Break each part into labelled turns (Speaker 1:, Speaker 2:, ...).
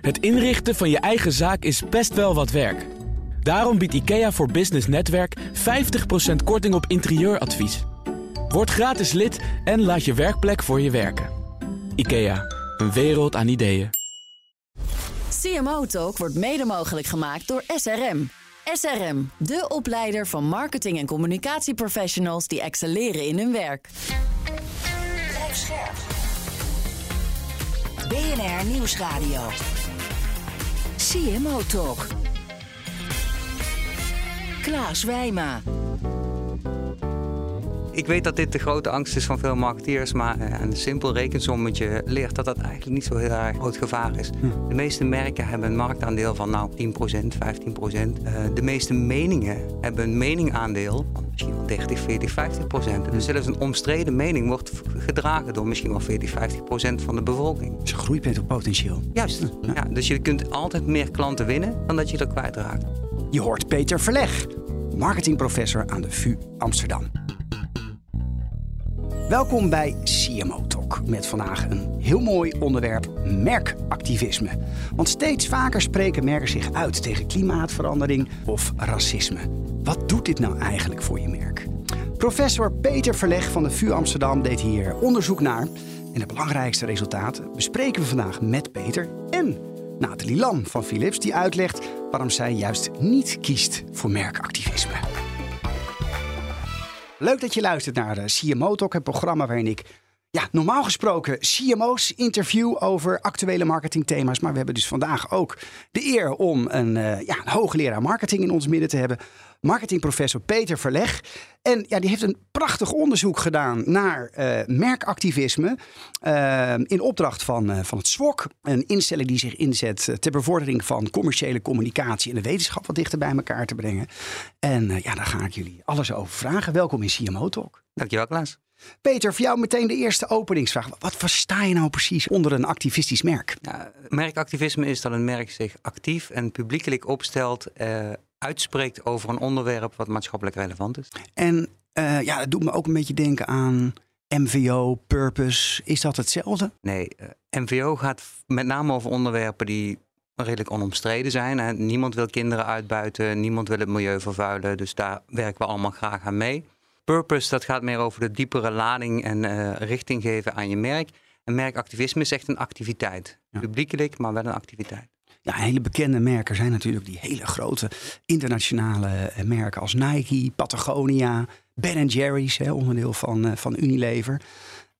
Speaker 1: Het inrichten van je eigen zaak is best wel wat werk. Daarom biedt IKEA voor Business Netwerk 50% korting op interieuradvies. Word gratis lid en laat je werkplek voor je werken. IKEA, een wereld aan ideeën.
Speaker 2: CMO Talk wordt mede mogelijk gemaakt door SRM. SRM, de opleider van marketing- en communicatieprofessionals die excelleren in hun werk.
Speaker 3: BNR Nieuwsradio. CMO Talk. Klaas Wijma.
Speaker 4: Ik weet dat dit de grote angst is van veel marketeers, maar eh, een simpel rekensommetje leert dat dat eigenlijk niet zo heel erg groot gevaar is. De meeste merken hebben een marktaandeel van nou 10%, 15%. Uh, de meeste meningen hebben een meningaandeel van misschien wel 30, 40, 50%. Dus zelfs een omstreden mening wordt gedragen door misschien wel 40, 50% van de bevolking.
Speaker 5: Dus groeipotentieel.
Speaker 4: Juist. Ja, dus je kunt altijd meer klanten winnen dan dat je er kwijtraakt.
Speaker 5: Je hoort Peter Verleg, marketingprofessor aan de VU Amsterdam. Welkom bij CMO Talk met vandaag een heel mooi onderwerp: merkactivisme. Want steeds vaker spreken merken zich uit tegen klimaatverandering of racisme. Wat doet dit nou eigenlijk voor je merk? Professor Peter Verleg van de VU Amsterdam deed hier onderzoek naar. En de belangrijkste resultaten bespreken we vandaag met Peter en Nathalie Lam van Philips, die uitlegt waarom zij juist niet kiest voor merkactivisme. Leuk dat je luistert naar CMO Talk, het programma waarin ik ja, normaal gesproken CMO's interview over actuele marketingthema's. Maar we hebben dus vandaag ook de eer om een, uh, ja, een hoogleraar marketing in ons midden te hebben. Marketingprofessor Peter Verleg. En ja, die heeft een prachtig onderzoek gedaan naar uh, merkactivisme. Uh, in opdracht van, van het SWOC. Een instelling die zich inzet ter bevordering van commerciële communicatie en de wetenschap wat dichter bij elkaar te brengen. En ja, daar ga ik jullie alles over vragen. Welkom in CMO Talk.
Speaker 4: Dankjewel, Klaas.
Speaker 5: Peter, voor jou meteen de eerste openingsvraag. Wat versta je nou precies onder een activistisch merk?
Speaker 4: Ja, merkactivisme is dat een merk zich actief en publiekelijk opstelt, uh, uitspreekt over een onderwerp wat maatschappelijk relevant is.
Speaker 5: En uh, ja, dat doet me ook een beetje denken aan MVO, purpose. Is dat hetzelfde?
Speaker 4: Nee, uh, MVO gaat met name over onderwerpen die redelijk onomstreden zijn. Hè. Niemand wil kinderen uitbuiten, niemand wil het milieu vervuilen. Dus daar werken we allemaal graag aan mee. Purpose, dat gaat meer over de diepere lading en uh, richting geven aan je merk. En merkactivisme is echt een activiteit. Ja. Publiekelijk, maar wel een activiteit.
Speaker 5: Ja, hele bekende merken zijn natuurlijk die hele grote internationale merken als Nike, Patagonia, Ben Jerry's, hè, onderdeel van, uh, van Unilever.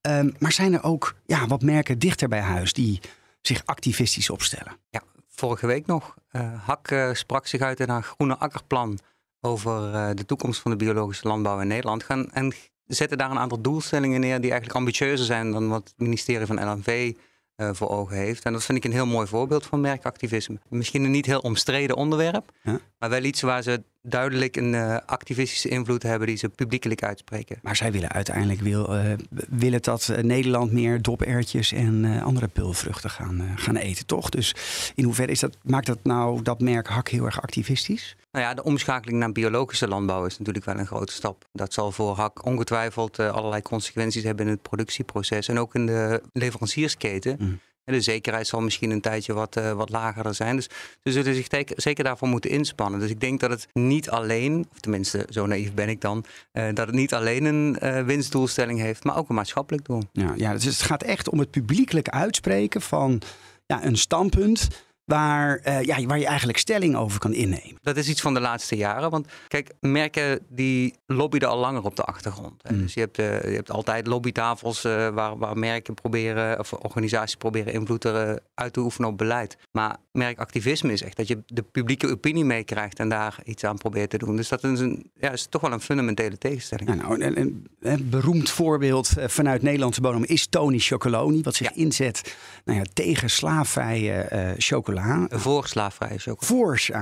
Speaker 5: Um, maar zijn er ook ja, wat merken dichter bij huis die zich activistisch opstellen?
Speaker 4: Ja, vorige week nog. Uh, Hak uh, sprak zich uit in haar groene akkerplan over uh, de toekomst van de biologische landbouw in Nederland. Gaan, en zetten daar een aantal doelstellingen neer die eigenlijk ambitieuzer zijn dan wat het ministerie van LNV uh, voor ogen heeft. En dat vind ik een heel mooi voorbeeld van merkactivisme. Misschien een niet heel omstreden onderwerp, maar wel iets waar ze duidelijk een uh, activistische invloed hebben die ze publiekelijk uitspreken.
Speaker 5: Maar zij willen uiteindelijk wil, uh, willen dat Nederland meer dopertjes en andere pulvruchten gaan, gaan eten, toch? Dus in hoeverre is dat, maakt dat nou dat merk Hak heel erg activistisch?
Speaker 4: Nou ja, de omschakeling naar biologische landbouw is natuurlijk wel een grote stap. Dat zal voor Hak ongetwijfeld uh, allerlei consequenties hebben in het productieproces en ook in de leveranciersketen. Mm. En de zekerheid zal misschien een tijdje wat, uh, wat lager zijn. Dus ze zullen zich zeker daarvoor moeten inspannen. Dus ik denk dat het niet alleen, of tenminste zo naïef ben ik dan, uh, dat het niet alleen een uh, winstdoelstelling heeft, maar ook een maatschappelijk doel.
Speaker 5: Ja, ja, dus het gaat echt om het publiekelijk uitspreken van ja, een standpunt waar, uh, ja, waar je eigenlijk stelling over kan innemen.
Speaker 4: Dat is iets van de laatste jaren. Want kijk, merken die lobbyden al langer op de achtergrond. Mm. Dus je hebt, uh, je hebt altijd lobbytafels uh, waar, waar merken proberen, of organisaties proberen invloed er, uit te oefenen op beleid. Maar merkactivisme is echt dat je de publieke opinie meekrijgt en daar iets aan probeert te doen. Dus dat is, een, ja, is toch wel een fundamentele tegenstelling.
Speaker 5: Nou, een, een, een, beroemd voorbeeld vanuit Nederlandse bodem is Tony Chocoloni, wat zich ja. inzet nou ja, tegen slaafvrije chocola.
Speaker 4: Voor slaafvrije chocola.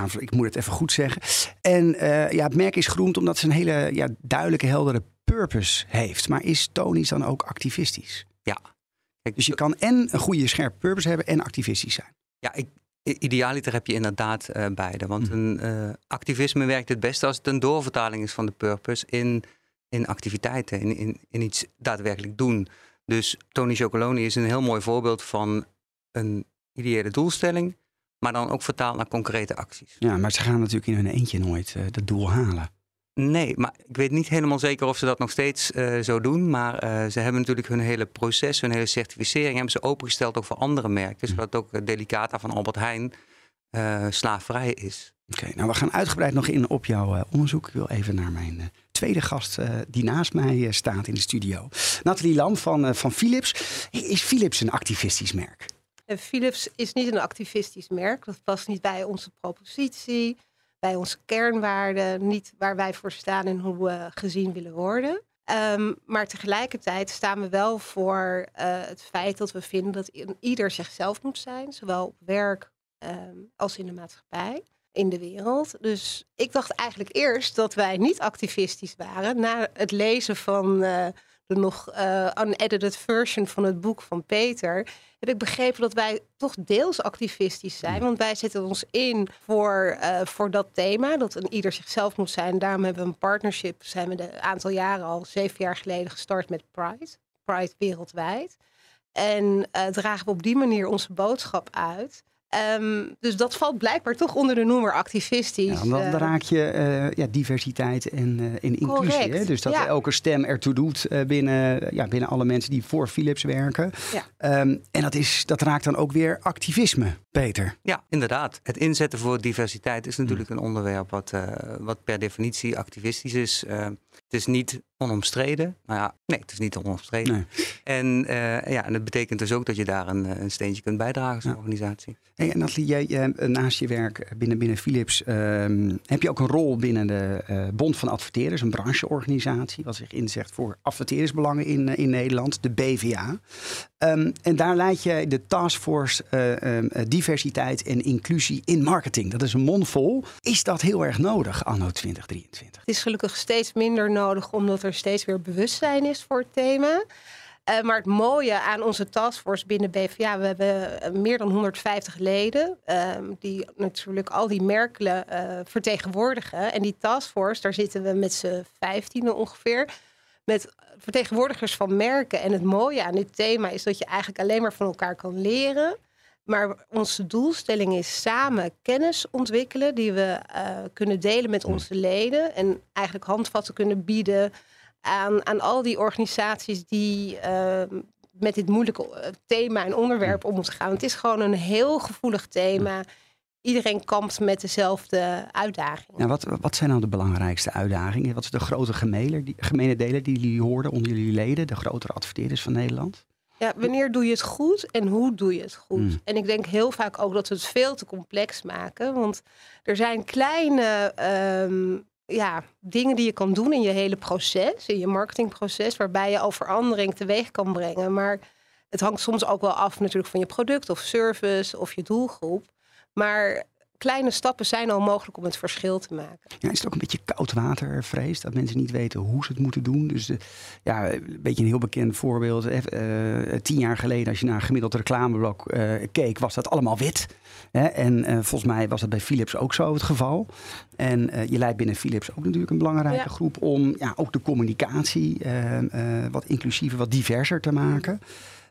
Speaker 5: Voor, ik moet het even goed zeggen. En uh, ja, het merk is geroemd omdat ze een hele ja, duidelijke, heldere purpose heeft. Maar is Tony's dan ook activistisch?
Speaker 4: Ja.
Speaker 5: Kijk, dus je kan en een goede scherpe purpose hebben en activistisch zijn.
Speaker 4: Ja, ik, idealiter heb je inderdaad uh, beide. Want mm. een uh, activisme werkt het beste als het een doorvertaling is van de purpose in, in activiteiten, in, in, in iets daadwerkelijk doen. Dus Tony Chocoloni is een heel mooi voorbeeld van een ideële doelstelling maar dan ook vertaald naar concrete acties.
Speaker 5: Ja, maar ze gaan natuurlijk in hun eentje nooit uh, dat doel halen.
Speaker 4: Nee, maar ik weet niet helemaal zeker of ze dat nog steeds uh, zo doen. Maar uh, ze hebben natuurlijk hun hele proces, hun hele certificering hebben ze opengesteld ook voor andere merken. Zodat ook Delicata van Albert Heijn slaafvrij is.
Speaker 5: Oké, nou we gaan uitgebreid nog in op jouw onderzoek. Ik wil even naar mijn tweede gast die naast mij staat in de studio. Nathalie Lam van, van Philips. Is Philips een activistisch merk?
Speaker 6: Philips is niet een activistisch merk. Dat past niet bij onze propositie bij onze kernwaarden, niet waar wij voor staan en hoe we gezien willen worden. Um, maar tegelijkertijd staan we wel voor uh, het feit dat we vinden dat ieder zichzelf moet zijn, zowel op werk um, als in de maatschappij, in de wereld. Dus ik dacht eigenlijk eerst dat wij niet activistisch waren. Na het lezen van uh, de nog uh, unedited version van het boek van Peter, heb ik begrepen dat wij toch deels activistisch zijn. Want wij zetten ons in voor, uh, voor dat thema, dat een ieder zichzelf moet zijn. Daarom hebben we een partnership, zijn we een aantal jaren al, zeven jaar geleden, gestart met Pride. Pride wereldwijd. En uh, dragen we op die manier onze boodschap uit. Um, dus dat valt blijkbaar toch onder de noemer activistisch. Ja,
Speaker 5: dan, uh, raak je uh, ja, diversiteit en, uh, en inclusie. Hè? Dus dat ja. elke stem ertoe doet binnen, ja, binnen alle mensen die voor Philips werken. Ja. Um, en dat, is, dat raakt dan ook weer activisme, Peter.
Speaker 4: Ja, inderdaad. Het inzetten voor diversiteit is natuurlijk een onderwerp wat, wat per definitie activistisch is. Het is niet onomstreden. Nou ja, nee, het is niet onomstreden. Nee. En, uh, ja, en dat betekent dus ook dat je daar een, een steentje kunt bijdragen als ja. organisatie.
Speaker 5: Hey, en Nathalie, jij, jij, naast je werk binnen, binnen Philips um, heb je ook een rol binnen de uh, Bond van Adverteerders, een brancheorganisatie, wat zich inzet voor adverteerdersbelangen in, uh, in Nederland, de BVA. Um, en daar leid je de taskforce um, diversiteit en inclusie in marketing. Dat is een mondvol. Is dat heel erg nodig anno 2023?
Speaker 6: Het is gelukkig steeds minder nodig, omdat er steeds weer bewustzijn is voor het thema. Uh, maar het mooie aan onze taskforce binnen BVA, we hebben meer dan 150 leden, uh, die natuurlijk al die merken uh, vertegenwoordigen. En die taskforce, daar zitten we met z'n vijftienen ongeveer, met vertegenwoordigers van merken. En het mooie aan dit thema is dat je eigenlijk alleen maar van elkaar kan leren. Maar onze doelstelling is samen kennis ontwikkelen die we kunnen delen met onze leden. En eigenlijk handvatten kunnen bieden aan, aan al die organisaties die uh, met dit moeilijke eh, thema en onderwerp om moeten gaan. Het is gewoon een heel gevoelig thema. Iedereen kampt met dezelfde uitdagingen.
Speaker 5: Nou, wat, wat zijn nou de belangrijkste uitdagingen? Wat is de grote gemene, die, gemene delen die jullie hoorden onder jullie leden, de grotere adverteerders van Nederland?
Speaker 6: Ja, wanneer doe je het goed en hoe doe je het goed? Mm. En ik denk heel vaak ook dat we het veel te complex maken. Want er zijn kleine um, ja, dingen die je kan doen in je hele proces, in je marketingproces, waarbij je al verandering teweeg kan brengen. Maar het hangt soms ook wel af natuurlijk van je product of service of je doelgroep. Maar kleine stappen zijn al mogelijk om het verschil te maken.
Speaker 5: Ja, is het ook een beetje koud water vrees dat mensen niet weten hoe ze het moeten doen? Dus de, ja, een beetje een heel bekend voorbeeld. Uh, tien jaar geleden, als je naar een gemiddeld reclameblok uh, keek, was dat allemaal wit. Hè? En uh, volgens mij was dat bij Philips ook zo het geval. En je leidt binnen Philips ook natuurlijk een belangrijke ja. groep om ja, ook de communicatie wat inclusiever, wat diverser te maken.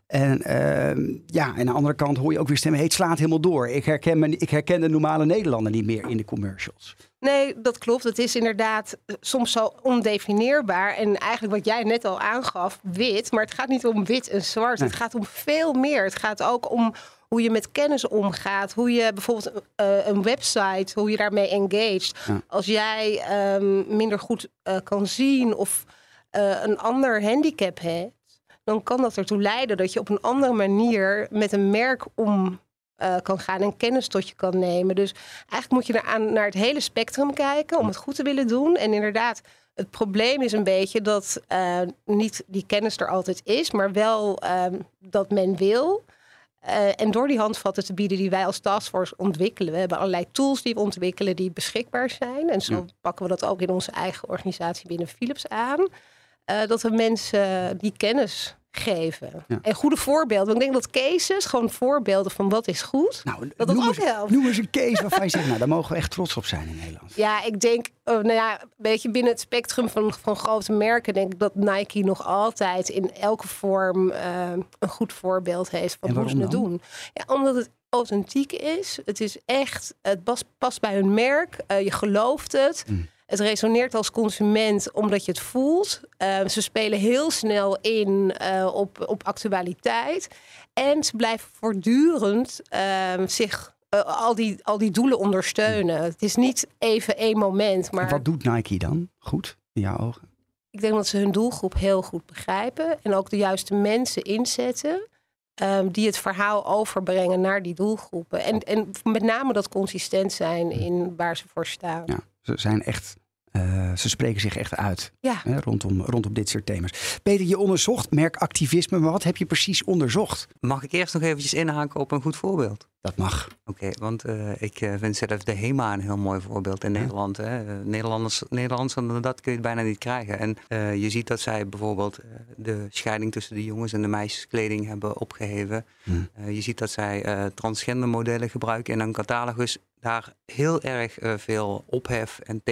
Speaker 5: En uh, ja, en aan de andere kant hoor je ook weer stemmen. Het slaat helemaal door. Ik herken, me, ik herken de normale Nederlander niet meer in de commercials.
Speaker 6: Nee, dat klopt. Het is inderdaad eh, soms zo ondefinieerbaar. En eigenlijk wat jij net al aangaf, wit. Maar het gaat niet om wit en zwart. Nee. Het gaat om veel meer. Het gaat ook om hoe je met kennis omgaat. Hoe je bijvoorbeeld uh, een website, hoe je daarmee engaged. Ja. Als jij um, minder goed uh, kan zien of uh, een ander handicap hebt dan kan dat ertoe leiden dat je op een andere manier met een merk om uh, kan gaan en kennis tot je kan nemen. Dus eigenlijk moet je naar, aan, naar het hele spectrum kijken om het goed te willen doen. En inderdaad, het probleem is een beetje dat uh, niet die kennis er altijd is, maar wel uh, dat men wil. Uh, en door die handvatten te bieden die wij als taskforce ontwikkelen. We hebben allerlei tools die we ontwikkelen die beschikbaar zijn. En zo ja. pakken we dat ook in onze eigen organisatie binnen Philips aan. Uh, dat we mensen die kennis geven. Ja. En goede voorbeelden. Ik denk dat cases, gewoon voorbeelden van wat is goed, nou, dat dat ook helpt.
Speaker 5: Noem eens een case waarvan je zegt, nou daar mogen we echt trots op zijn in Nederland.
Speaker 6: Ja, ik denk, oh, nou ja, een beetje binnen het spectrum van, van grote merken, denk ik dat Nike nog altijd in elke vorm uh, een goed voorbeeld heeft van hoe ze het doen. Ja, omdat het authentiek is. Het is echt, het past, past bij hun merk. Eh, je gelooft het.
Speaker 5: Mm.
Speaker 6: Het resoneert als consument omdat je het voelt. Eh, ze spelen heel snel in eh, op, op actualiteit. En ze blijven voortdurend eh, zich eh, al, die, al die doelen ondersteunen. Het is niet even één moment, maar
Speaker 5: Wat doet Nike dan goed in jouw ogen?
Speaker 6: ik denk dat ze hun doelgroep heel goed begrijpen. En ook de juiste mensen inzetten. ehm, die het verhaal overbrengen naar die doelgroepen. En, en met name dat consistent zijn in waar ze voor staan.
Speaker 5: Ja, ze zijn echt. Eh, ze spreken zich echt uit
Speaker 6: Ja.
Speaker 5: hè, rondom, rondom dit soort thema's. Peter, je onderzocht merkactivisme, maar wat heb je precies onderzocht?
Speaker 4: Mag ik eerst nog eventjes inhaken op een goed voorbeeld?
Speaker 5: Dat mag.
Speaker 4: Oké, want eh, ik eh, vind zelf de HEMA een heel mooi voorbeeld in
Speaker 5: Ja.
Speaker 4: Nederland. Hè. Nederlanders, Nederlands dan dat kun je het bijna niet krijgen. En eh, je ziet dat zij bijvoorbeeld eh, de scheiding tussen de jongens en de meisjeskleding hebben opgeheven.
Speaker 5: Hmm.
Speaker 4: Eh, je ziet dat zij eh, transgender modellen gebruiken in een catalogus. Daar heel erg eh, veel ophef en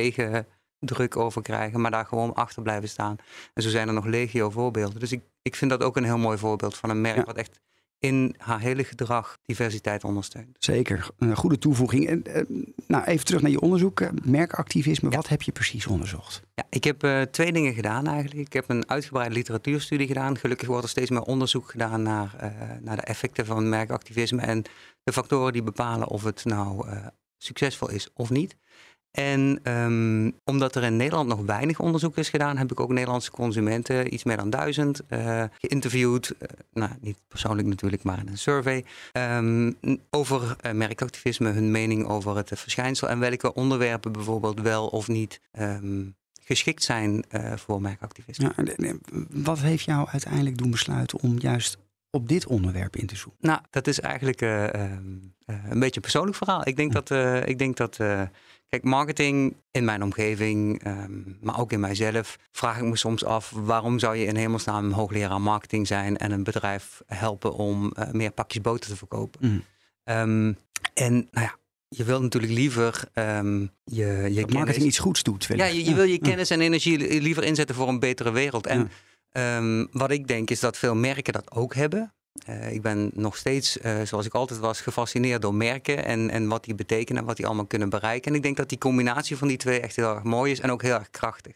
Speaker 4: tegendruk over krijgen, maar daar gewoon achter blijven staan. En zo zijn er nog legio voorbeelden. Dus ik, ik vind dat ook een heel mooi voorbeeld van een merk
Speaker 5: Ja.
Speaker 4: wat echt in haar hele gedrag diversiteit ondersteunt.
Speaker 5: Zeker, een goede toevoeging. En, eh, nou, even terug naar je onderzoek. eh, merkactivisme, wat heb je precies onderzocht?
Speaker 4: Ja, ik heb eh, twee dingen gedaan eigenlijk. Ik heb een uitgebreide literatuurstudie gedaan. Gelukkig wordt er steeds meer onderzoek gedaan naar, eh, naar de effecten van merkactivisme en de factoren die bepalen of het nou eh, succesvol is of niet. En ehm, omdat er in Nederland nog weinig onderzoek is gedaan, heb ik ook Nederlandse consumenten, iets meer dan duizend, eh, geïnterviewd. Eh, nou, niet persoonlijk natuurlijk, maar in een survey. ehm, over eh, merkactivisme, hun mening over het verschijnsel en welke onderwerpen bijvoorbeeld wel of niet ehm, geschikt zijn voor merkactivisme.
Speaker 5: Wat heeft jou uiteindelijk doen besluiten om juist op dit onderwerp in te zoomen?
Speaker 4: Nou, dat is eigenlijk een beetje een persoonlijk verhaal. Ik denk dat, ik denk dat kijk, marketing in mijn omgeving, ehm, maar ook in mijzelf, vraag ik me soms af waarom zou je in hemelsnaam een hoogleraar marketing zijn en een bedrijf helpen om eh, meer pakjes boter te verkopen.
Speaker 5: Mm.
Speaker 4: Ehm, en nou ja, je wilt natuurlijk liever ehm, je, je kennis-
Speaker 5: marketing iets goeds doet.
Speaker 4: Ja, je, wil je kennis en energie li- liever inzetten voor een betere wereld. En
Speaker 5: Ja.
Speaker 4: wat ik denk is dat veel merken dat ook hebben. Eh, ik ben nog steeds, eh, zoals ik altijd was, gefascineerd door merken en, en wat die betekenen en wat die allemaal kunnen bereiken. En ik denk dat die combinatie van die twee echt heel erg mooi is en ook heel erg krachtig.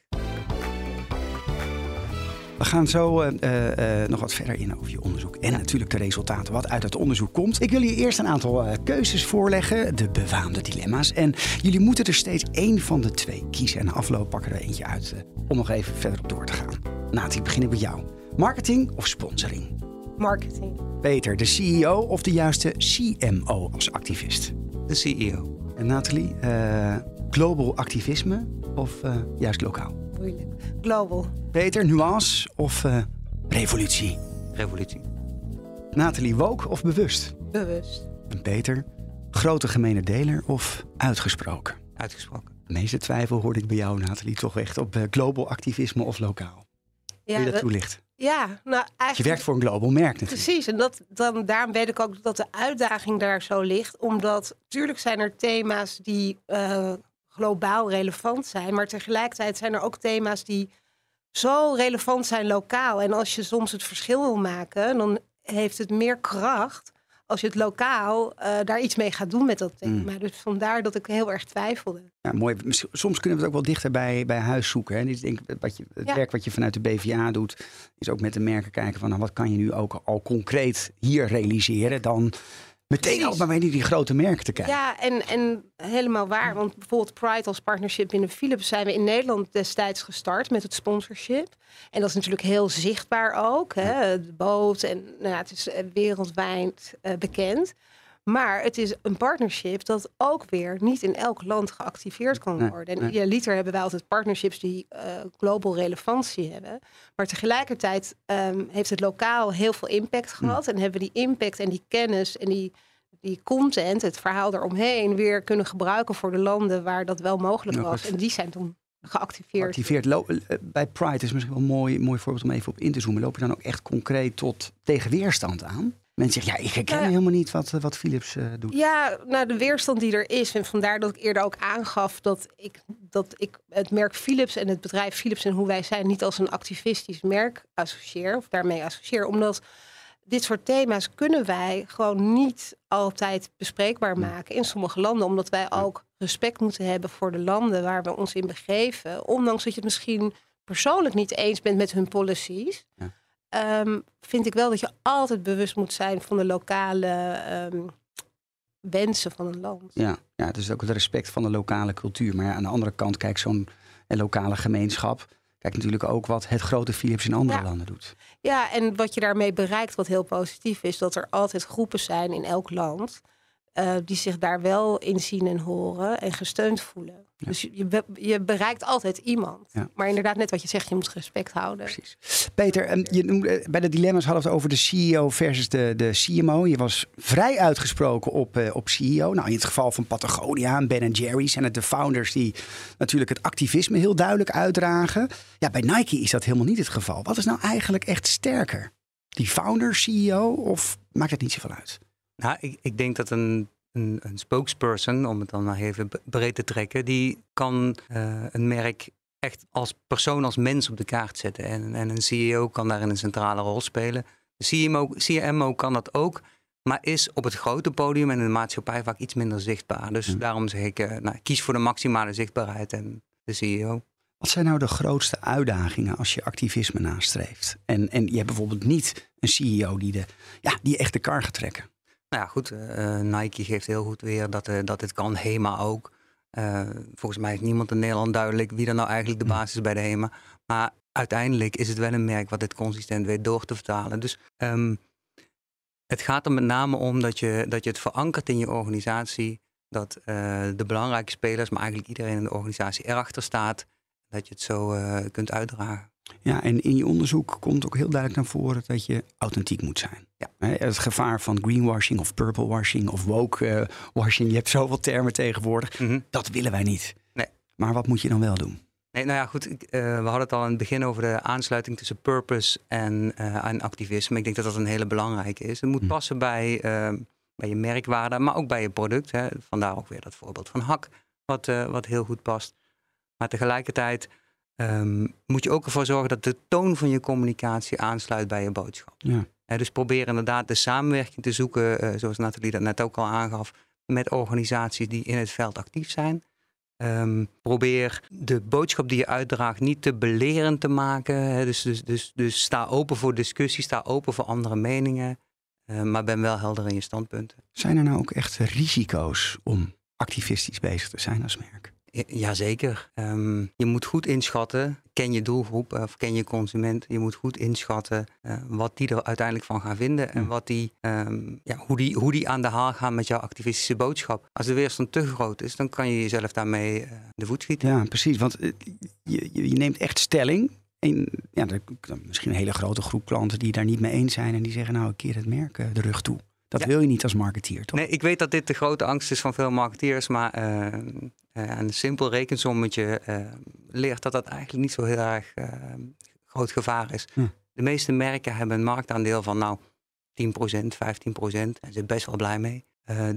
Speaker 5: We gaan zo eh, nog wat verder in over je onderzoek. En natuurlijk de resultaten, wat uit het onderzoek komt. Ik wil je eerst een aantal keuzes voorleggen, de befaamde dilemma's. En jullie moeten er steeds één van de twee kiezen. En afloop pakken we er eentje uit om nog even verder op door te gaan. Nati, beginnen met jou. Marketing of sponsoring?
Speaker 6: Marketing.
Speaker 5: Peter, de CEO of de juiste CMO als activist?
Speaker 4: De CEO.
Speaker 5: En Nathalie, eh, global activisme of eh, juist lokaal?
Speaker 6: Moeilijk. Global.
Speaker 5: Peter, nuance of eh, revolutie?
Speaker 4: Revolutie.
Speaker 5: Nathalie, woke of bewust?
Speaker 6: Bewust.
Speaker 5: En Peter, grote gemene deler of uitgesproken?
Speaker 4: Uitgesproken.
Speaker 5: De meeste twijfel hoorde ik bij jou, Nathalie, toch echt op eh, global activisme of lokaal. Wil
Speaker 6: Ja,
Speaker 5: je dat toelichten?
Speaker 6: Ja nou
Speaker 5: Je
Speaker 6: eigenlijk...
Speaker 5: werkt voor een global merk natuurlijk.
Speaker 6: Precies, en dat, dan, daarom weet ik ook dat de uitdaging daar zo ligt. Omdat natuurlijk zijn er thema's die eh, globaal relevant zijn. Maar tegelijkertijd zijn er ook thema's die zo relevant zijn lokaal. En als je soms het verschil wil maken, dan heeft het meer kracht als je het lokaal eh, daar iets mee gaat doen met dat thema. Dus vandaar dat ik heel erg twijfelde.
Speaker 5: Ja, mooi. Soms kunnen we het ook wel dichter bij, bij huis zoeken. Hè. Ik denk, wat je, het
Speaker 6: Ja.
Speaker 5: werk wat je vanuit de BVA doet, is ook met de merken kijken van nou, wat kan je nu ook al concreet hier realiseren. Dan meteen maar bij die, die grote merken te kijken.
Speaker 6: Ja, en, en helemaal waar. Want bijvoorbeeld Pride als partnership binnen Philips zijn we in Nederland destijds gestart met het sponsorship. En dat is natuurlijk heel zichtbaar ook. Hè? De boot en nou ja, het is eh, wereldwijd eh, bekend. Maar het is een partnership dat ook weer niet in elk land geactiveerd kan
Speaker 5: Nee,
Speaker 6: worden. En
Speaker 5: nee.
Speaker 6: idealiter hebben wij altijd partnerships die eh, global relevantie hebben. Maar tegelijkertijd ehm, heeft het lokaal heel veel impact gehad. En hebben we die impact en die kennis en die, die content, het verhaal eromheen, weer kunnen gebruiken voor de landen waar dat wel mogelijk was. En die zijn toen geactiveerd.
Speaker 5: Activeert. Lo- eh, Bij Pride is misschien wel een mooi, mooi voorbeeld om even op in te zoomen. Loop je dan ook echt concreet tot tegenweerstand aan? Mensen zeggen, ja, ik herken
Speaker 6: Nou
Speaker 5: helemaal niet wat, eh, wat Philips eh, doet.
Speaker 6: Ja, nou de weerstand die er is. En vandaar dat ik eerder ook aangaf dat ik, dat ik het merk Philips en het bedrijf Philips en hoe wij zijn niet als een activistisch merk associeer. Of daarmee associeer. Omdat dit soort thema's kunnen wij gewoon niet altijd bespreekbaar maken in sommige landen. Omdat wij ook respect moeten hebben voor de landen waar we ons in begeven. Ondanks dat je het misschien persoonlijk niet eens bent met hun policies.
Speaker 5: Ja.
Speaker 6: Ehm, vind ik wel dat je altijd bewust moet zijn van de lokale ehm, wensen van een land.
Speaker 5: Ja, ja, het is ook het respect van de lokale cultuur. Maar ja, aan de andere kant, kijk, zo'n eh, lokale gemeenschap. Kijk natuurlijk ook wat het grote Philips in andere
Speaker 6: Ja.
Speaker 5: landen doet.
Speaker 6: Ja, en wat je daarmee bereikt, wat heel positief is, dat er altijd groepen zijn in elk land. Eh, die zich daar wel in zien en horen en gesteund voelen. Dus je, je be- je bereikt altijd iemand.
Speaker 5: Ja.
Speaker 6: Maar inderdaad, net wat je zegt, je moet respect houden.
Speaker 5: Precies. Peter, ehm, je noemde, eh, bij de dilemma's hadden we het over de CEO versus de, de CMO. Je was vrij uitgesproken op, eh, op CEO. Nou, in het geval van Patagonia en Ben Jerry's zijn het de founders die natuurlijk het activisme heel duidelijk uitdragen. Ja, bij Nike is dat helemaal niet het geval. Wat is nou eigenlijk echt sterker? Die founder, CEO of maakt het niet zoveel uit?
Speaker 4: Nou, ik, ik denk dat een, een, een spokesperson, om het dan maar even breed te trekken, die kan eh, een merk echt als persoon, als mens op de kaart zetten. En, en een CEO kan daarin een centrale rol spelen. De CMO, CMO kan dat ook, maar is op het grote podium en in de maatschappij vaak iets minder zichtbaar. Dus
Speaker 5: Hm.
Speaker 4: daarom zeg ik, eh, nou, kies voor de maximale zichtbaarheid en de CEO.
Speaker 5: Wat zijn nou de grootste uitdagingen als je activisme nastreeft? En, en je hebt bijvoorbeeld niet een CEO die, de, ja, die echt de kar gaat trekken.
Speaker 4: Nou ja, goed. eh, Nike geeft heel goed weer dat, eh, dat het kan. HEMA ook. Eh, volgens mij is niemand in Nederland duidelijk wie er nou eigenlijk de basis is bij de HEMA. Maar uiteindelijk is het wel een merk wat dit consistent weet door te vertalen. Dus ehm, het gaat er met name om dat je, dat je het verankert in je organisatie. Dat eh, de belangrijke spelers, maar eigenlijk iedereen in de organisatie erachter staat. Dat je het zo eh, kunt uitdragen.
Speaker 5: Ja, en in je onderzoek komt ook heel duidelijk naar voren dat je authentiek moet zijn.
Speaker 4: Ja.
Speaker 5: Het gevaar van greenwashing of purplewashing of woke-washing, je hebt zoveel termen tegenwoordig,
Speaker 4: Mhm.
Speaker 5: dat willen wij niet.
Speaker 4: Nee.
Speaker 5: Maar wat moet je dan wel doen?
Speaker 4: Nee, nou ja, goed. ik, eh, we hadden het al in het begin over de aansluiting tussen purpose en, eh, en activisme. Ik denk dat dat een hele belangrijke is. Het moet
Speaker 5: Hm.
Speaker 4: passen bij, eh, bij je merkwaarde, maar ook bij je product. Hè. Vandaar ook weer dat voorbeeld van Hak, wat, eh, wat heel goed past. Maar tegelijkertijd ehm, moet je ook ervoor zorgen dat de toon van je communicatie aansluit bij je boodschap.
Speaker 5: Ja.
Speaker 4: Dus probeer inderdaad de samenwerking te zoeken, eh, zoals Nathalie dat net ook al aangaf, met organisaties die in het veld actief zijn. Ehm, probeer de boodschap die je uitdraagt niet te belerend te maken. Hè. Dus, dus, dus, dus sta open voor discussie, sta open voor andere meningen. eh, maar ben wel helder in je standpunten.
Speaker 5: Zijn er nou ook echt risico's om activistisch bezig te zijn als merk?
Speaker 4: Ja- Jazeker. Ehm, je moet goed inschatten, ken je doelgroep eh, of ken je consument. Je moet goed inschatten eh, wat die er uiteindelijk van gaan vinden. En
Speaker 5: Ja.
Speaker 4: wat die, ehm, ja, hoe, die, hoe die aan de haal gaan met jouw activistische boodschap. Als de weerstand te groot is, dan kan je jezelf daarmee eh, de voet schieten.
Speaker 5: Ja, precies. Want je, je, neemt echt stelling. En ja, er misschien een hele grote groep klanten die daar niet mee eens zijn. En die zeggen, nou, ik keer het merk de rug toe. Dat
Speaker 4: Ja.
Speaker 5: wil je niet als marketeer, toch?
Speaker 4: Nee, ik weet dat dit de grote angst is van veel marketeers, maar eh, een simpel rekensommetje eh, leert dat dat eigenlijk niet zo heel erg groot gevaar is.
Speaker 5: Hm.
Speaker 4: De meeste merken hebben een marktaandeel van nou 10%, 15% en zijn best wel blij mee.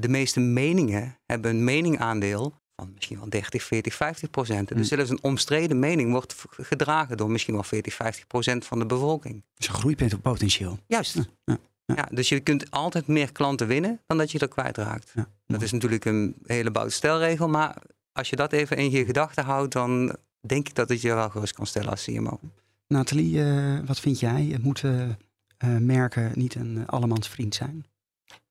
Speaker 4: De meeste meningen hebben een meningaandeel van misschien wel 30, 40, 50 procent. Dus
Speaker 5: Hm.
Speaker 4: zelfs een omstreden mening wordt gedragen door misschien wel 40, 50 procent van de bevolking.
Speaker 5: Dus een groeipotentieel.
Speaker 4: Juist.
Speaker 5: Ja, ja,
Speaker 4: Ja, dus je kunt altijd meer klanten winnen dan dat je er kwijtraakt.
Speaker 5: Ja,
Speaker 4: Dat is natuurlijk een hele boute stelregel, maar als je dat even in je gedachten houdt, dan denk ik dat het je wel gerust kan stellen als CMO.
Speaker 5: Nathalie, eh, wat vind jij? Moeten eh, merken niet een allemans vriend zijn?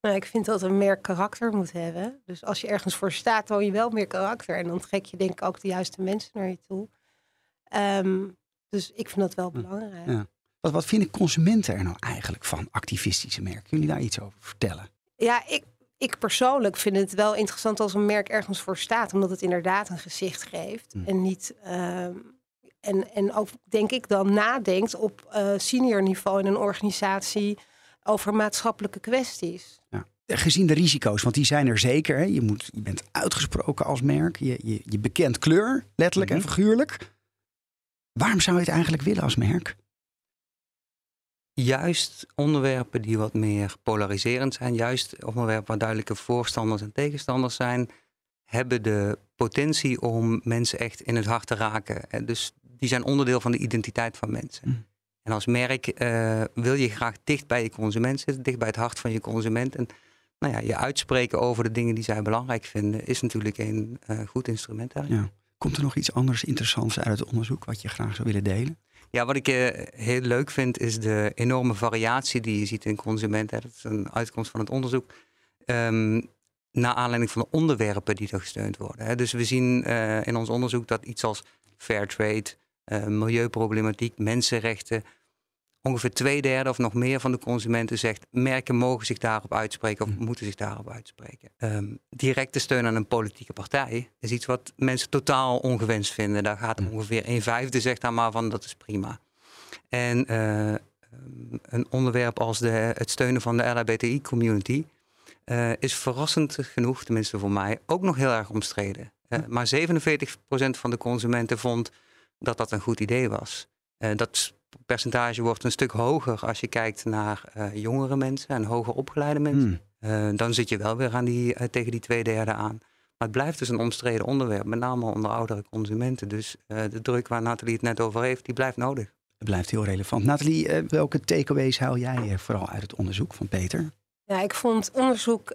Speaker 6: Nou, ik vind dat een merk karakter moet hebben. Dus als je ergens voor staat, toon je wel meer karakter. En dan trek je denk ik ook de juiste mensen naar je toe. Ehm, dus ik vind dat wel belangrijk.
Speaker 5: Ja. Wat, wat vinden consumenten er nou eigenlijk van activistische merken? Kunnen jullie daar iets over vertellen?
Speaker 6: Ja, ik, ik persoonlijk vind het wel interessant als een merk ergens voor staat, omdat het inderdaad een gezicht geeft.
Speaker 5: Mm.
Speaker 6: En niet. ehm, en, en ook denk ik dan nadenkt op eh, senior niveau in een organisatie over maatschappelijke kwesties.
Speaker 5: Ja. Gezien de risico's, want die zijn er zeker. Hè? Je, moet, je bent uitgesproken als merk. Je, je, je bekent kleur, letterlijk en
Speaker 4: Mhm.
Speaker 5: figuurlijk. Waarom zou je het eigenlijk willen als merk?
Speaker 4: Juist onderwerpen die wat meer polariserend zijn, juist onderwerpen waar duidelijke voorstanders en tegenstanders zijn, hebben de potentie om mensen echt in het hart te raken. Eh, Dus die zijn onderdeel van de identiteit van mensen.
Speaker 5: Mm.
Speaker 4: En als merk eh, wil je graag dicht bij je consument zitten, dicht bij het hart van je consument. En nou ja, je uitspreken over de dingen die zij belangrijk vinden, is natuurlijk een uh, goed instrument daarin.
Speaker 5: Ja. Komt er nog iets anders interessants uit het onderzoek wat je graag zou willen delen?
Speaker 4: Ja, wat ik uh, heel leuk vind, is de enorme variatie die je ziet in consumenten. Dat is een uitkomst van het onderzoek. Um, naar aanleiding van de onderwerpen die er gesteund worden. Hè. Dus we zien uh, in ons onderzoek dat iets als fair trade, uh, milieuproblematiek, mensenrechten, ongeveer twee derde of nog meer van de consumenten zegt merken mogen zich daarop uitspreken of moeten zich daarop uitspreken. Um, directe steun aan een politieke partij is iets wat mensen totaal ongewenst vinden. Daar gaat ongeveer een vijfde zegt daar maar van dat is prima. En uh, een onderwerp als de, het steunen van de LHBTI-community uh, is verrassend genoeg, tenminste voor mij, ook nog heel erg omstreden. Uh, maar 47% van de consumenten vond dat dat een goed idee was. Dat percentage wordt een stuk hoger als je kijkt naar jongere mensen en hoger opgeleide mensen. Hmm. dan zit je wel weer aan die, tegen die twee derde aan. Maar het blijft dus een omstreden onderwerp, met name onder oudere consumenten. Dus de druk waar Nathalie het net over heeft, die blijft nodig.
Speaker 5: Het blijft heel relevant. Nathalie, welke takeaways haal jij vooral uit het onderzoek van Peter?
Speaker 6: Ja, ik vond onderzoek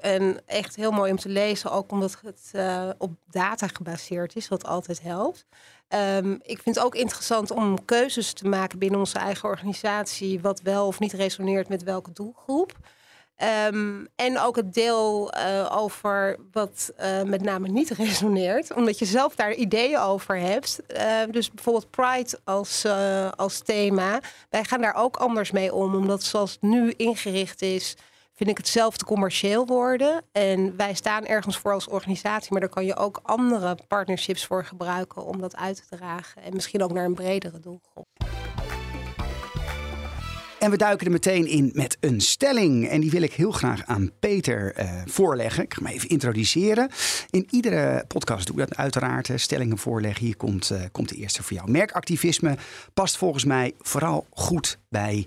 Speaker 6: echt heel mooi om te lezen, ook omdat het uh, op data gebaseerd is, wat altijd helpt. Um, ik vind het ook interessant om keuzes te maken binnen onze eigen organisatie, wat wel of niet resoneert met welke doelgroep. Um, en ook het deel uh, over wat uh, met name niet resoneert, omdat je zelf daar ideeën over hebt. Uh, dus bijvoorbeeld Pride als, als thema. Wij gaan daar ook anders mee om, omdat zoals het nu ingericht is, vind ik het zelf te commercieel worden. En wij staan ergens voor als organisatie, maar daar kan je ook andere partnerships voor gebruiken om dat uit te dragen. En misschien ook naar een bredere doelgroep.
Speaker 5: En we duiken er meteen in met een stelling. En die wil ik heel graag aan Peter uh, voorleggen. Ik ga hem even introduceren. In iedere podcast doe ik dat uiteraard. Stellingen voorleggen. Hier komt, uh, komt de eerste voor jou. Merkactivisme past volgens mij vooral goed bij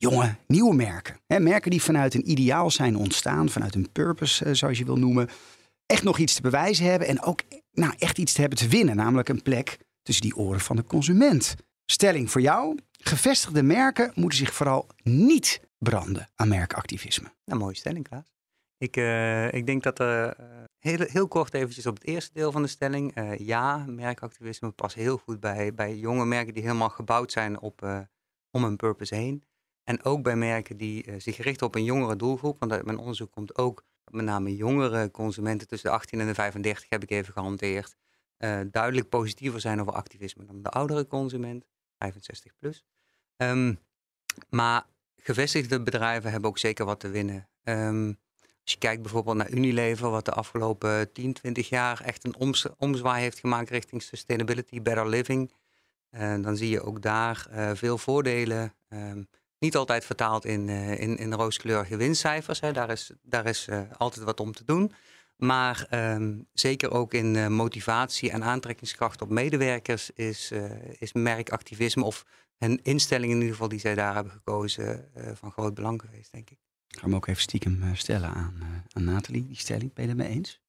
Speaker 5: jonge, nieuwe merken. Merken die vanuit een ideaal zijn ontstaan, vanuit een purpose, uh, zoals je wil noemen. Echt nog iets te bewijzen hebben en ook nou, echt iets te hebben te winnen, namelijk een plek tussen die oren van de consument. Stelling voor jou: gevestigde merken moeten zich vooral niet branden aan merkactivisme.
Speaker 4: Een mooie stelling, Klaas. Ik, uh, ik denk dat er uh, heel, heel kort eventjes op het eerste deel van de stelling. Ja, merkactivisme past heel goed bij, bij jonge merken die helemaal gebouwd zijn op, om een purpose heen. En ook bij merken die uh, zich richten op een jongere doelgroep. Want uit mijn onderzoek komt ook met name jongere consumenten tussen de 18 en de 35, heb ik even gehanteerd, uh, duidelijk positiever zijn over activisme dan de oudere consument, 65 plus. Um, maar gevestigde bedrijven hebben ook zeker wat te winnen. Um, als je kijkt bijvoorbeeld naar Unilever, wat de afgelopen 10, 20 jaar echt een omzwaai heeft gemaakt richting sustainability, better living. Uh, dan zie je ook daar veel voordelen. Um, niet altijd vertaald in, uh, in, in rooskleurige winstcijfers. Hè. Daar is, daar is uh, altijd wat om te doen. Maar um, zeker ook in uh, motivatie en aantrekkingskracht op medewerkers is, is merkactivisme of een instelling in ieder geval die zij daar hebben gekozen van groot belang geweest, denk ik.
Speaker 5: Ik ga hem ook even stiekem stellen aan, aan Nathalie, die stelling. Ben je het mee eens?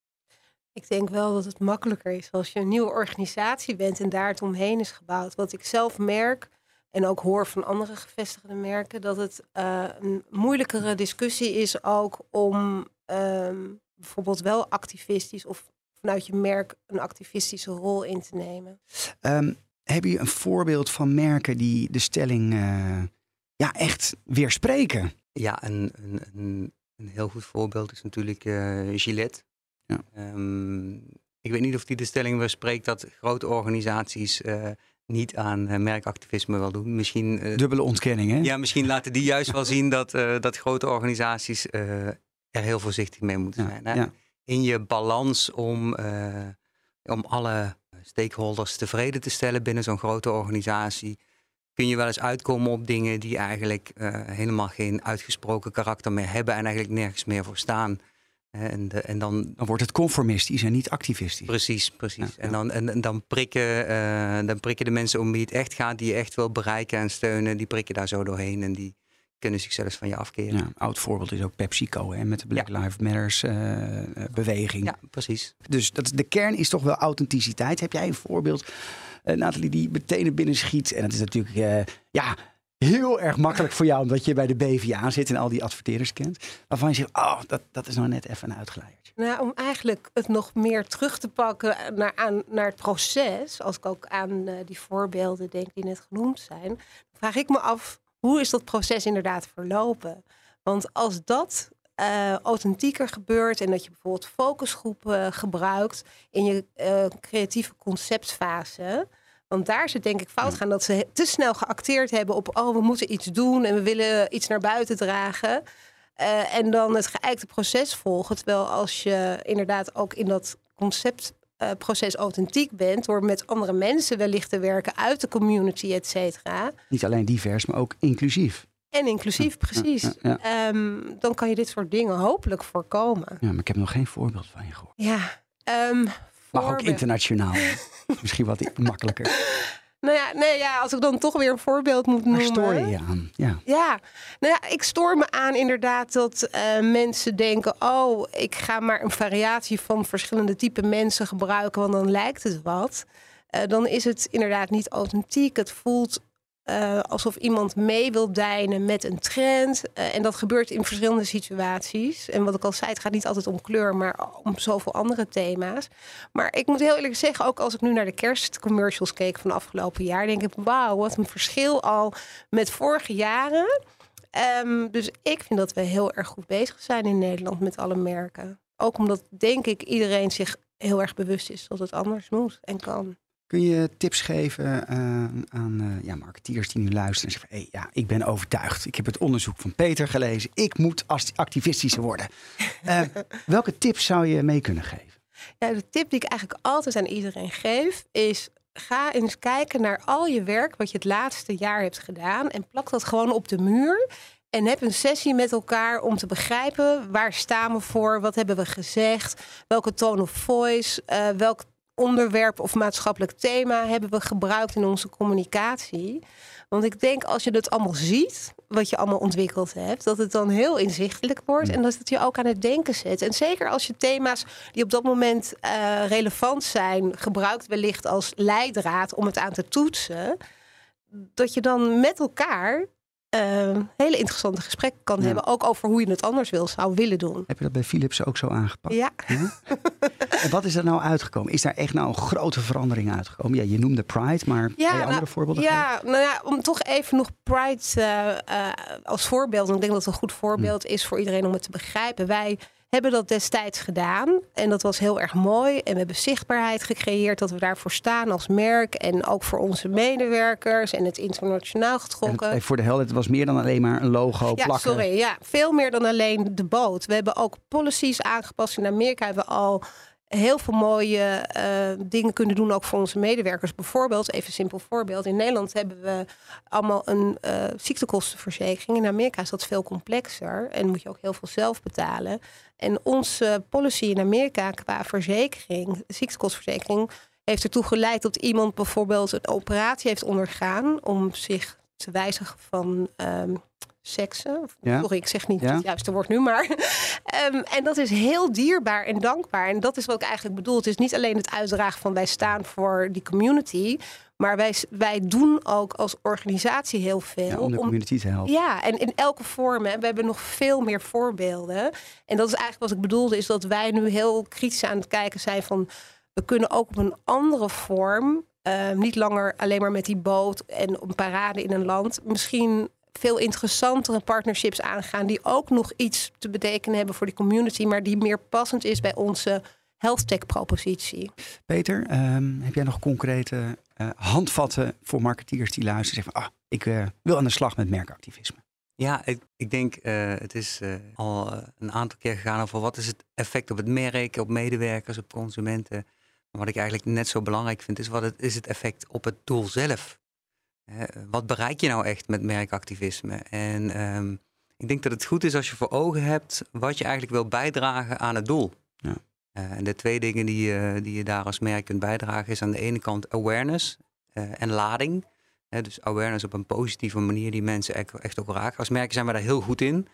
Speaker 6: Ik denk wel dat het makkelijker is als je een nieuwe organisatie bent en daar het omheen is gebouwd. Wat ik zelf merk, en ook hoor van andere gevestigde merken dat het uh, een moeilijkere discussie is ook om um, bijvoorbeeld wel activistisch of vanuit je merk een activistische rol in te nemen.
Speaker 5: Um, heb je een voorbeeld van merken die de stelling uh, ja, echt weerspreken?
Speaker 4: Ja, een, een, een, een heel goed voorbeeld is natuurlijk uh, Gillette. Ja. Um, ik weet niet of die de stelling weerspreekt dat grote organisaties niet aan uh, merkactivisme wil doen. Misschien,
Speaker 5: uh, Dubbele ontkenning, hè?
Speaker 4: Ja, misschien laten die juist wel zien dat, uh, dat grote organisaties er heel voorzichtig mee moeten zijn. Hè? Ja. In je balans om, om alle stakeholders tevreden te stellen binnen zo'n grote organisatie, kun je wel eens uitkomen op dingen die eigenlijk helemaal geen uitgesproken karakter meer hebben en eigenlijk nergens meer voor staan. En, de, en dan,
Speaker 5: dan wordt het conformistisch en niet activistisch.
Speaker 4: Precies, precies. Ja, En, dan, en, en, dan, prikken, uh, dan prikken de mensen om wie het echt gaat, die je echt wil bereiken en steunen, die prikken daar zo doorheen en die kunnen zich zelfs van je afkeren.
Speaker 5: Ja, oud voorbeeld is ook PepsiCo hè, met de Black Lives Matters uh, beweging.
Speaker 4: Ja, precies.
Speaker 5: Dus dat, de kern is toch wel authenticiteit. Heb jij een voorbeeld, uh, Nathalie, die meteen binnen schiet? En dat is natuurlijk, ja, heel erg makkelijk voor jou, omdat je bij de BVA zit en al die adverteerders kent. Waarvan je zegt, oh, dat, dat is nou net even een uitgeleiertje.
Speaker 6: Nou, om eigenlijk het nog meer terug te pakken naar, aan, naar het proces, als ik ook aan uh, die voorbeelden denk die net genoemd zijn, vraag ik me af, hoe is dat proces inderdaad verlopen? Want als dat uh, authentieker gebeurt en dat je bijvoorbeeld focusgroepen gebruikt in je creatieve conceptfase, want daar zit denk ik fout gaan dat ze te snel geacteerd hebben op oh, we moeten iets doen en we willen iets naar buiten dragen. Uh, en dan het geëikte proces volgen. Terwijl als je inderdaad ook in dat conceptproces uh, authentiek bent, door met andere mensen wellicht te werken uit de community, et cetera.
Speaker 5: Niet alleen divers, maar ook inclusief.
Speaker 6: En inclusief, precies. Ja, ja, um, dan kan je dit soort dingen hopelijk voorkomen.
Speaker 5: Ja, maar ik heb nog geen voorbeeld van je gehoord.
Speaker 6: Ja, um,
Speaker 5: maar ook internationaal. Misschien wat makkelijker.
Speaker 6: Nou ja, nee, ja, als ik dan toch weer een voorbeeld moet noemen.
Speaker 5: Waar stoor je je aan? Ja.
Speaker 6: ja, nou ja, ik stoor me aan inderdaad dat uh, mensen denken... oh, ik ga maar een variatie van verschillende type mensen gebruiken... want dan lijkt het wat. Uh, dan is het inderdaad niet authentiek. Het voelt uh, alsof iemand mee wil deinen met een trend. Uh, en dat gebeurt in verschillende situaties. En wat ik al zei, het gaat niet altijd om kleur, maar om zoveel andere thema's. Maar ik moet heel eerlijk zeggen, ook als ik nu naar de kerstcommercials keek van afgelopen jaar, denk ik, wauw, wat een verschil al met vorige jaren. Um, dus ik vind dat we heel erg goed bezig zijn in Nederland met alle merken. Ook omdat, denk ik, iedereen zich heel erg bewust is dat het anders moet en kan.
Speaker 5: Kun je tips geven uh, aan uh, ja, marketeers die nu luisteren en zeggen: hey, ja, ik ben overtuigd. Ik heb het onderzoek van Peter gelezen. Ik moet activistischer worden. Uh, welke tips zou je mee kunnen geven?
Speaker 6: Ja, de tip die ik eigenlijk altijd aan iedereen geef is: ga eens kijken naar al je werk wat je het laatste jaar hebt gedaan en plak dat gewoon op de muur. En heb een sessie met elkaar om te begrijpen waar staan we voor, wat hebben we gezegd, welke tone of voice, welk onderwerp of maatschappelijk thema hebben we gebruikt in onze communicatie. Want ik denk als je dat allemaal ziet, wat je allemaal ontwikkeld hebt, dat het dan heel inzichtelijk wordt en dat het je ook aan het denken zet. En zeker als je thema's die op dat moment uh, relevant zijn, gebruikt wellicht als leidraad om het aan te toetsen, dat je dan met elkaar uh, hele interessante gesprekken kan ja. hebben. Ook over hoe je het anders wil, zou willen doen.
Speaker 5: Heb je dat bij Philips ook zo aangepakt?
Speaker 6: Ja.
Speaker 5: ja? en wat is er nou uitgekomen? Is daar echt nou een grote verandering uitgekomen? Ja, je noemde Pride, maar ja, nou, andere voorbeelden?
Speaker 6: Ja, nou ja, om toch even nog Pride uh, uh, als voorbeeld. En ik denk dat het een goed voorbeeld hm. is voor iedereen om het te begrijpen. Wij hebben dat destijds gedaan. En dat was heel erg mooi. En we hebben zichtbaarheid gecreëerd dat we daarvoor staan als merk. En ook voor onze medewerkers en het internationaal getrokken.
Speaker 5: Het, voor de helder, het was meer dan alleen maar een logo
Speaker 6: ja,
Speaker 5: plakken.
Speaker 6: Sorry, ja, veel meer dan alleen de boot. We hebben ook policies aangepast. In Amerika hebben we al heel veel mooie uh, dingen kunnen doen, ook voor onze medewerkers. Bijvoorbeeld, even een simpel voorbeeld. In Nederland hebben we allemaal een uh, ziektekostenverzekering. In Amerika is dat veel complexer en moet je ook heel veel zelf betalen. En onze policy in Amerika qua verzekering, ziektekostenverzekering, heeft ertoe geleid dat iemand bijvoorbeeld een operatie heeft ondergaan om zich te wijzigen van um, seksen. Ja. Sorry, ik zeg niet ja. het juiste woord nu, maar. um, en dat is heel dierbaar en dankbaar. En dat is wat ik eigenlijk bedoel. Het is niet alleen het uitdragen van wij staan voor die community. Maar wij, wij doen ook als organisatie heel veel. Ja,
Speaker 5: om de community te helpen.
Speaker 6: Ja, en in elke vorm. Hè, we hebben nog veel meer voorbeelden. En dat is eigenlijk wat ik bedoelde. Is dat wij nu heel kritisch aan het kijken zijn van... we kunnen ook op een andere vorm... Uh, niet langer alleen maar met die boot en een parade in een land. Misschien veel interessantere partnerships aangaan. Die ook nog iets te betekenen hebben voor die community. Maar die meer passend is bij onze health tech propositie.
Speaker 5: Peter, um, heb jij nog concrete uh, handvatten voor marketeers die luisteren? Zeggen van, ah, ik uh, wil aan de slag met merkactivisme.
Speaker 4: Ja, ik, ik denk uh, het is al een aantal keer gegaan over wat is het effect op het merk, op medewerkers, op consumenten. Maar wat ik eigenlijk net zo belangrijk vind, is wat het, is het effect op het doel zelf. Wat bereik je nou echt met merkactivisme? En um, ik denk dat het goed is als je voor ogen hebt wat je eigenlijk wil bijdragen aan het doel. Ja. Uh, en de twee dingen die, uh, die je daar als merk kunt bijdragen is aan de ene kant awareness uh, en lading. dus awareness op een positieve manier die mensen echt, echt ook raken. Als merken zijn we daar heel goed in.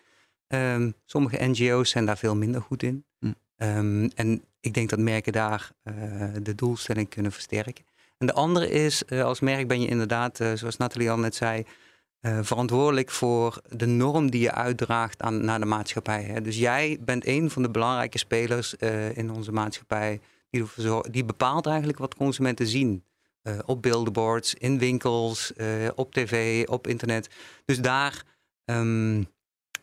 Speaker 4: Um, sommige NGO's zijn daar veel minder goed in. Hm. Um, en ik denk dat merken daar de doelstelling kunnen versterken. En de andere is, als merk ben je inderdaad, zoals Nathalie al net zei, eh, verantwoordelijk voor de norm die je uitdraagt aan, naar de maatschappij. Hè. Dus jij bent een van de belangrijke spelers eh, in onze maatschappij. Die, die bepaalt eigenlijk wat consumenten zien. Eh, op billboards, in winkels, eh, op tv, op internet. Dus daar, ehm,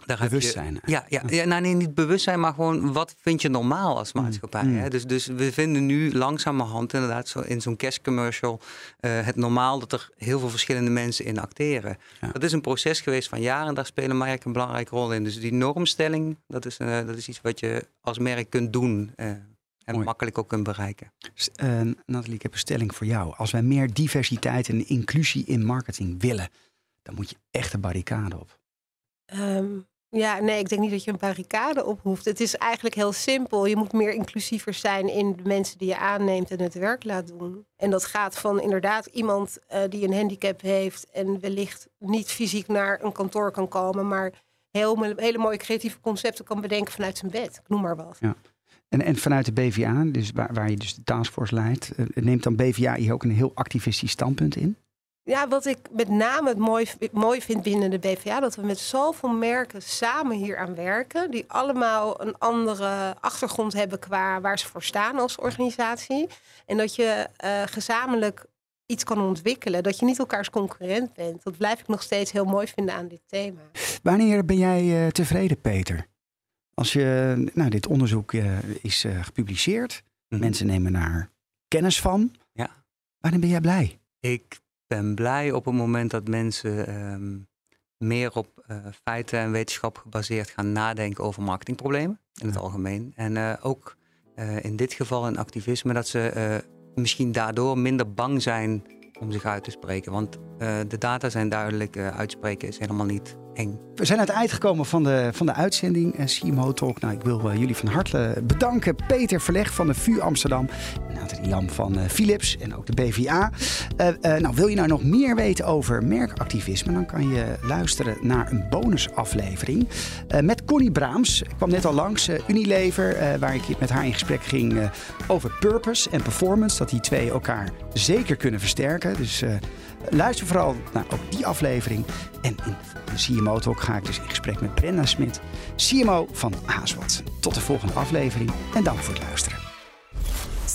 Speaker 4: daar heb je...
Speaker 5: Bewustzijn.
Speaker 4: Ja, ja, ja nou, nee, niet bewustzijn, maar gewoon wat vind je normaal als maatschappij?
Speaker 5: Mm.
Speaker 4: Hè? Dus, dus we vinden nu langzamerhand inderdaad zo in zo'n kerstcommercial eh, het normaal dat er heel veel verschillende mensen in acteren.
Speaker 5: Ja.
Speaker 4: Dat is een proces geweest van jaren en daar spelen merken een belangrijke rol in. Dus die normstelling, dat is, eh, dat is iets wat je als merk kunt doen eh, en
Speaker 5: Mooi.
Speaker 4: makkelijk ook kunt bereiken.
Speaker 5: Nathalie, ik heb een stelling voor jou. Als wij meer diversiteit en inclusie in marketing willen, dan moet je echt een barricade op.
Speaker 6: Ehm, ja, nee, ik denk niet dat je een barricade op hoeft. Het is eigenlijk heel simpel. Je moet meer inclusiever zijn in de mensen die je aanneemt en het werk laat doen. En dat gaat van inderdaad iemand eh, die een handicap heeft en wellicht niet fysiek naar een kantoor kan komen, maar heel, hele mooie creatieve concepten kan bedenken vanuit zijn bed. Ik noem maar wat.
Speaker 5: En, en vanuit de BVA, dus waar, waar je dus de taskforce leidt, eh, neemt dan BVA hier ook een heel activistisch standpunt in?
Speaker 6: Ja, wat ik met name het mooi, mooi vind binnen de BVA, dat we met zoveel merken samen hier aan werken, die allemaal een andere achtergrond hebben qua waar ze voor staan als organisatie. En dat je eh, gezamenlijk iets kan ontwikkelen, dat je niet elkaars concurrent bent. Dat blijf ik nog steeds heel mooi vinden aan dit thema.
Speaker 5: Wanneer ben jij eh, tevreden, Peter? Als je, nou, dit onderzoek eh, is eh, gepubliceerd,
Speaker 4: Mhm.
Speaker 5: mensen nemen daar kennis van.
Speaker 4: Ja.
Speaker 5: Wanneer ben jij blij?
Speaker 4: Ik ben blij op het moment dat mensen ehm, meer op eh, feiten en wetenschap gebaseerd gaan nadenken over marketingproblemen in het algemeen. En eh, ook eh, in dit geval in activisme, dat ze misschien daardoor minder bang zijn om zich uit te spreken. Want eh, de data zijn duidelijk, eh, uitspreken is helemaal niet eng.
Speaker 5: We zijn aan het eind gekomen van de, van de uitzending eh, CMO Talk. Nou, ik wil jullie van harte bedanken. Peter Verleg van de VU Amsterdam. Nathalie Lam van Philips en ook de BVA. Nou, wil je nou nog meer weten over merkactivisme? Dan kan je luisteren naar een bonusaflevering. met Connie Braams. Ik kwam net al langs Unilever. waar ik met haar in gesprek ging over purpose en performance. Dat die twee elkaar zeker kunnen versterken. Dus eh, luister vooral naar ook die aflevering. En in de CMO Talk ga ik dus in gesprek met Brenda Smit, CMO van Haaswat. Tot de volgende aflevering en dank voor het luisteren.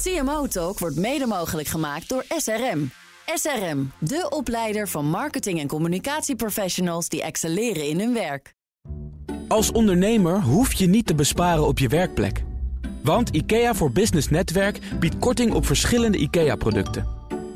Speaker 2: CMO Talk wordt mede mogelijk gemaakt door SRM. SRM, de opleider van marketing- en communicatieprofessionals die excelleren in hun werk.
Speaker 1: Als ondernemer hoef je niet te besparen op je werkplek. Want IKEA voor Business Netwerk biedt korting op verschillende IKEA-producten.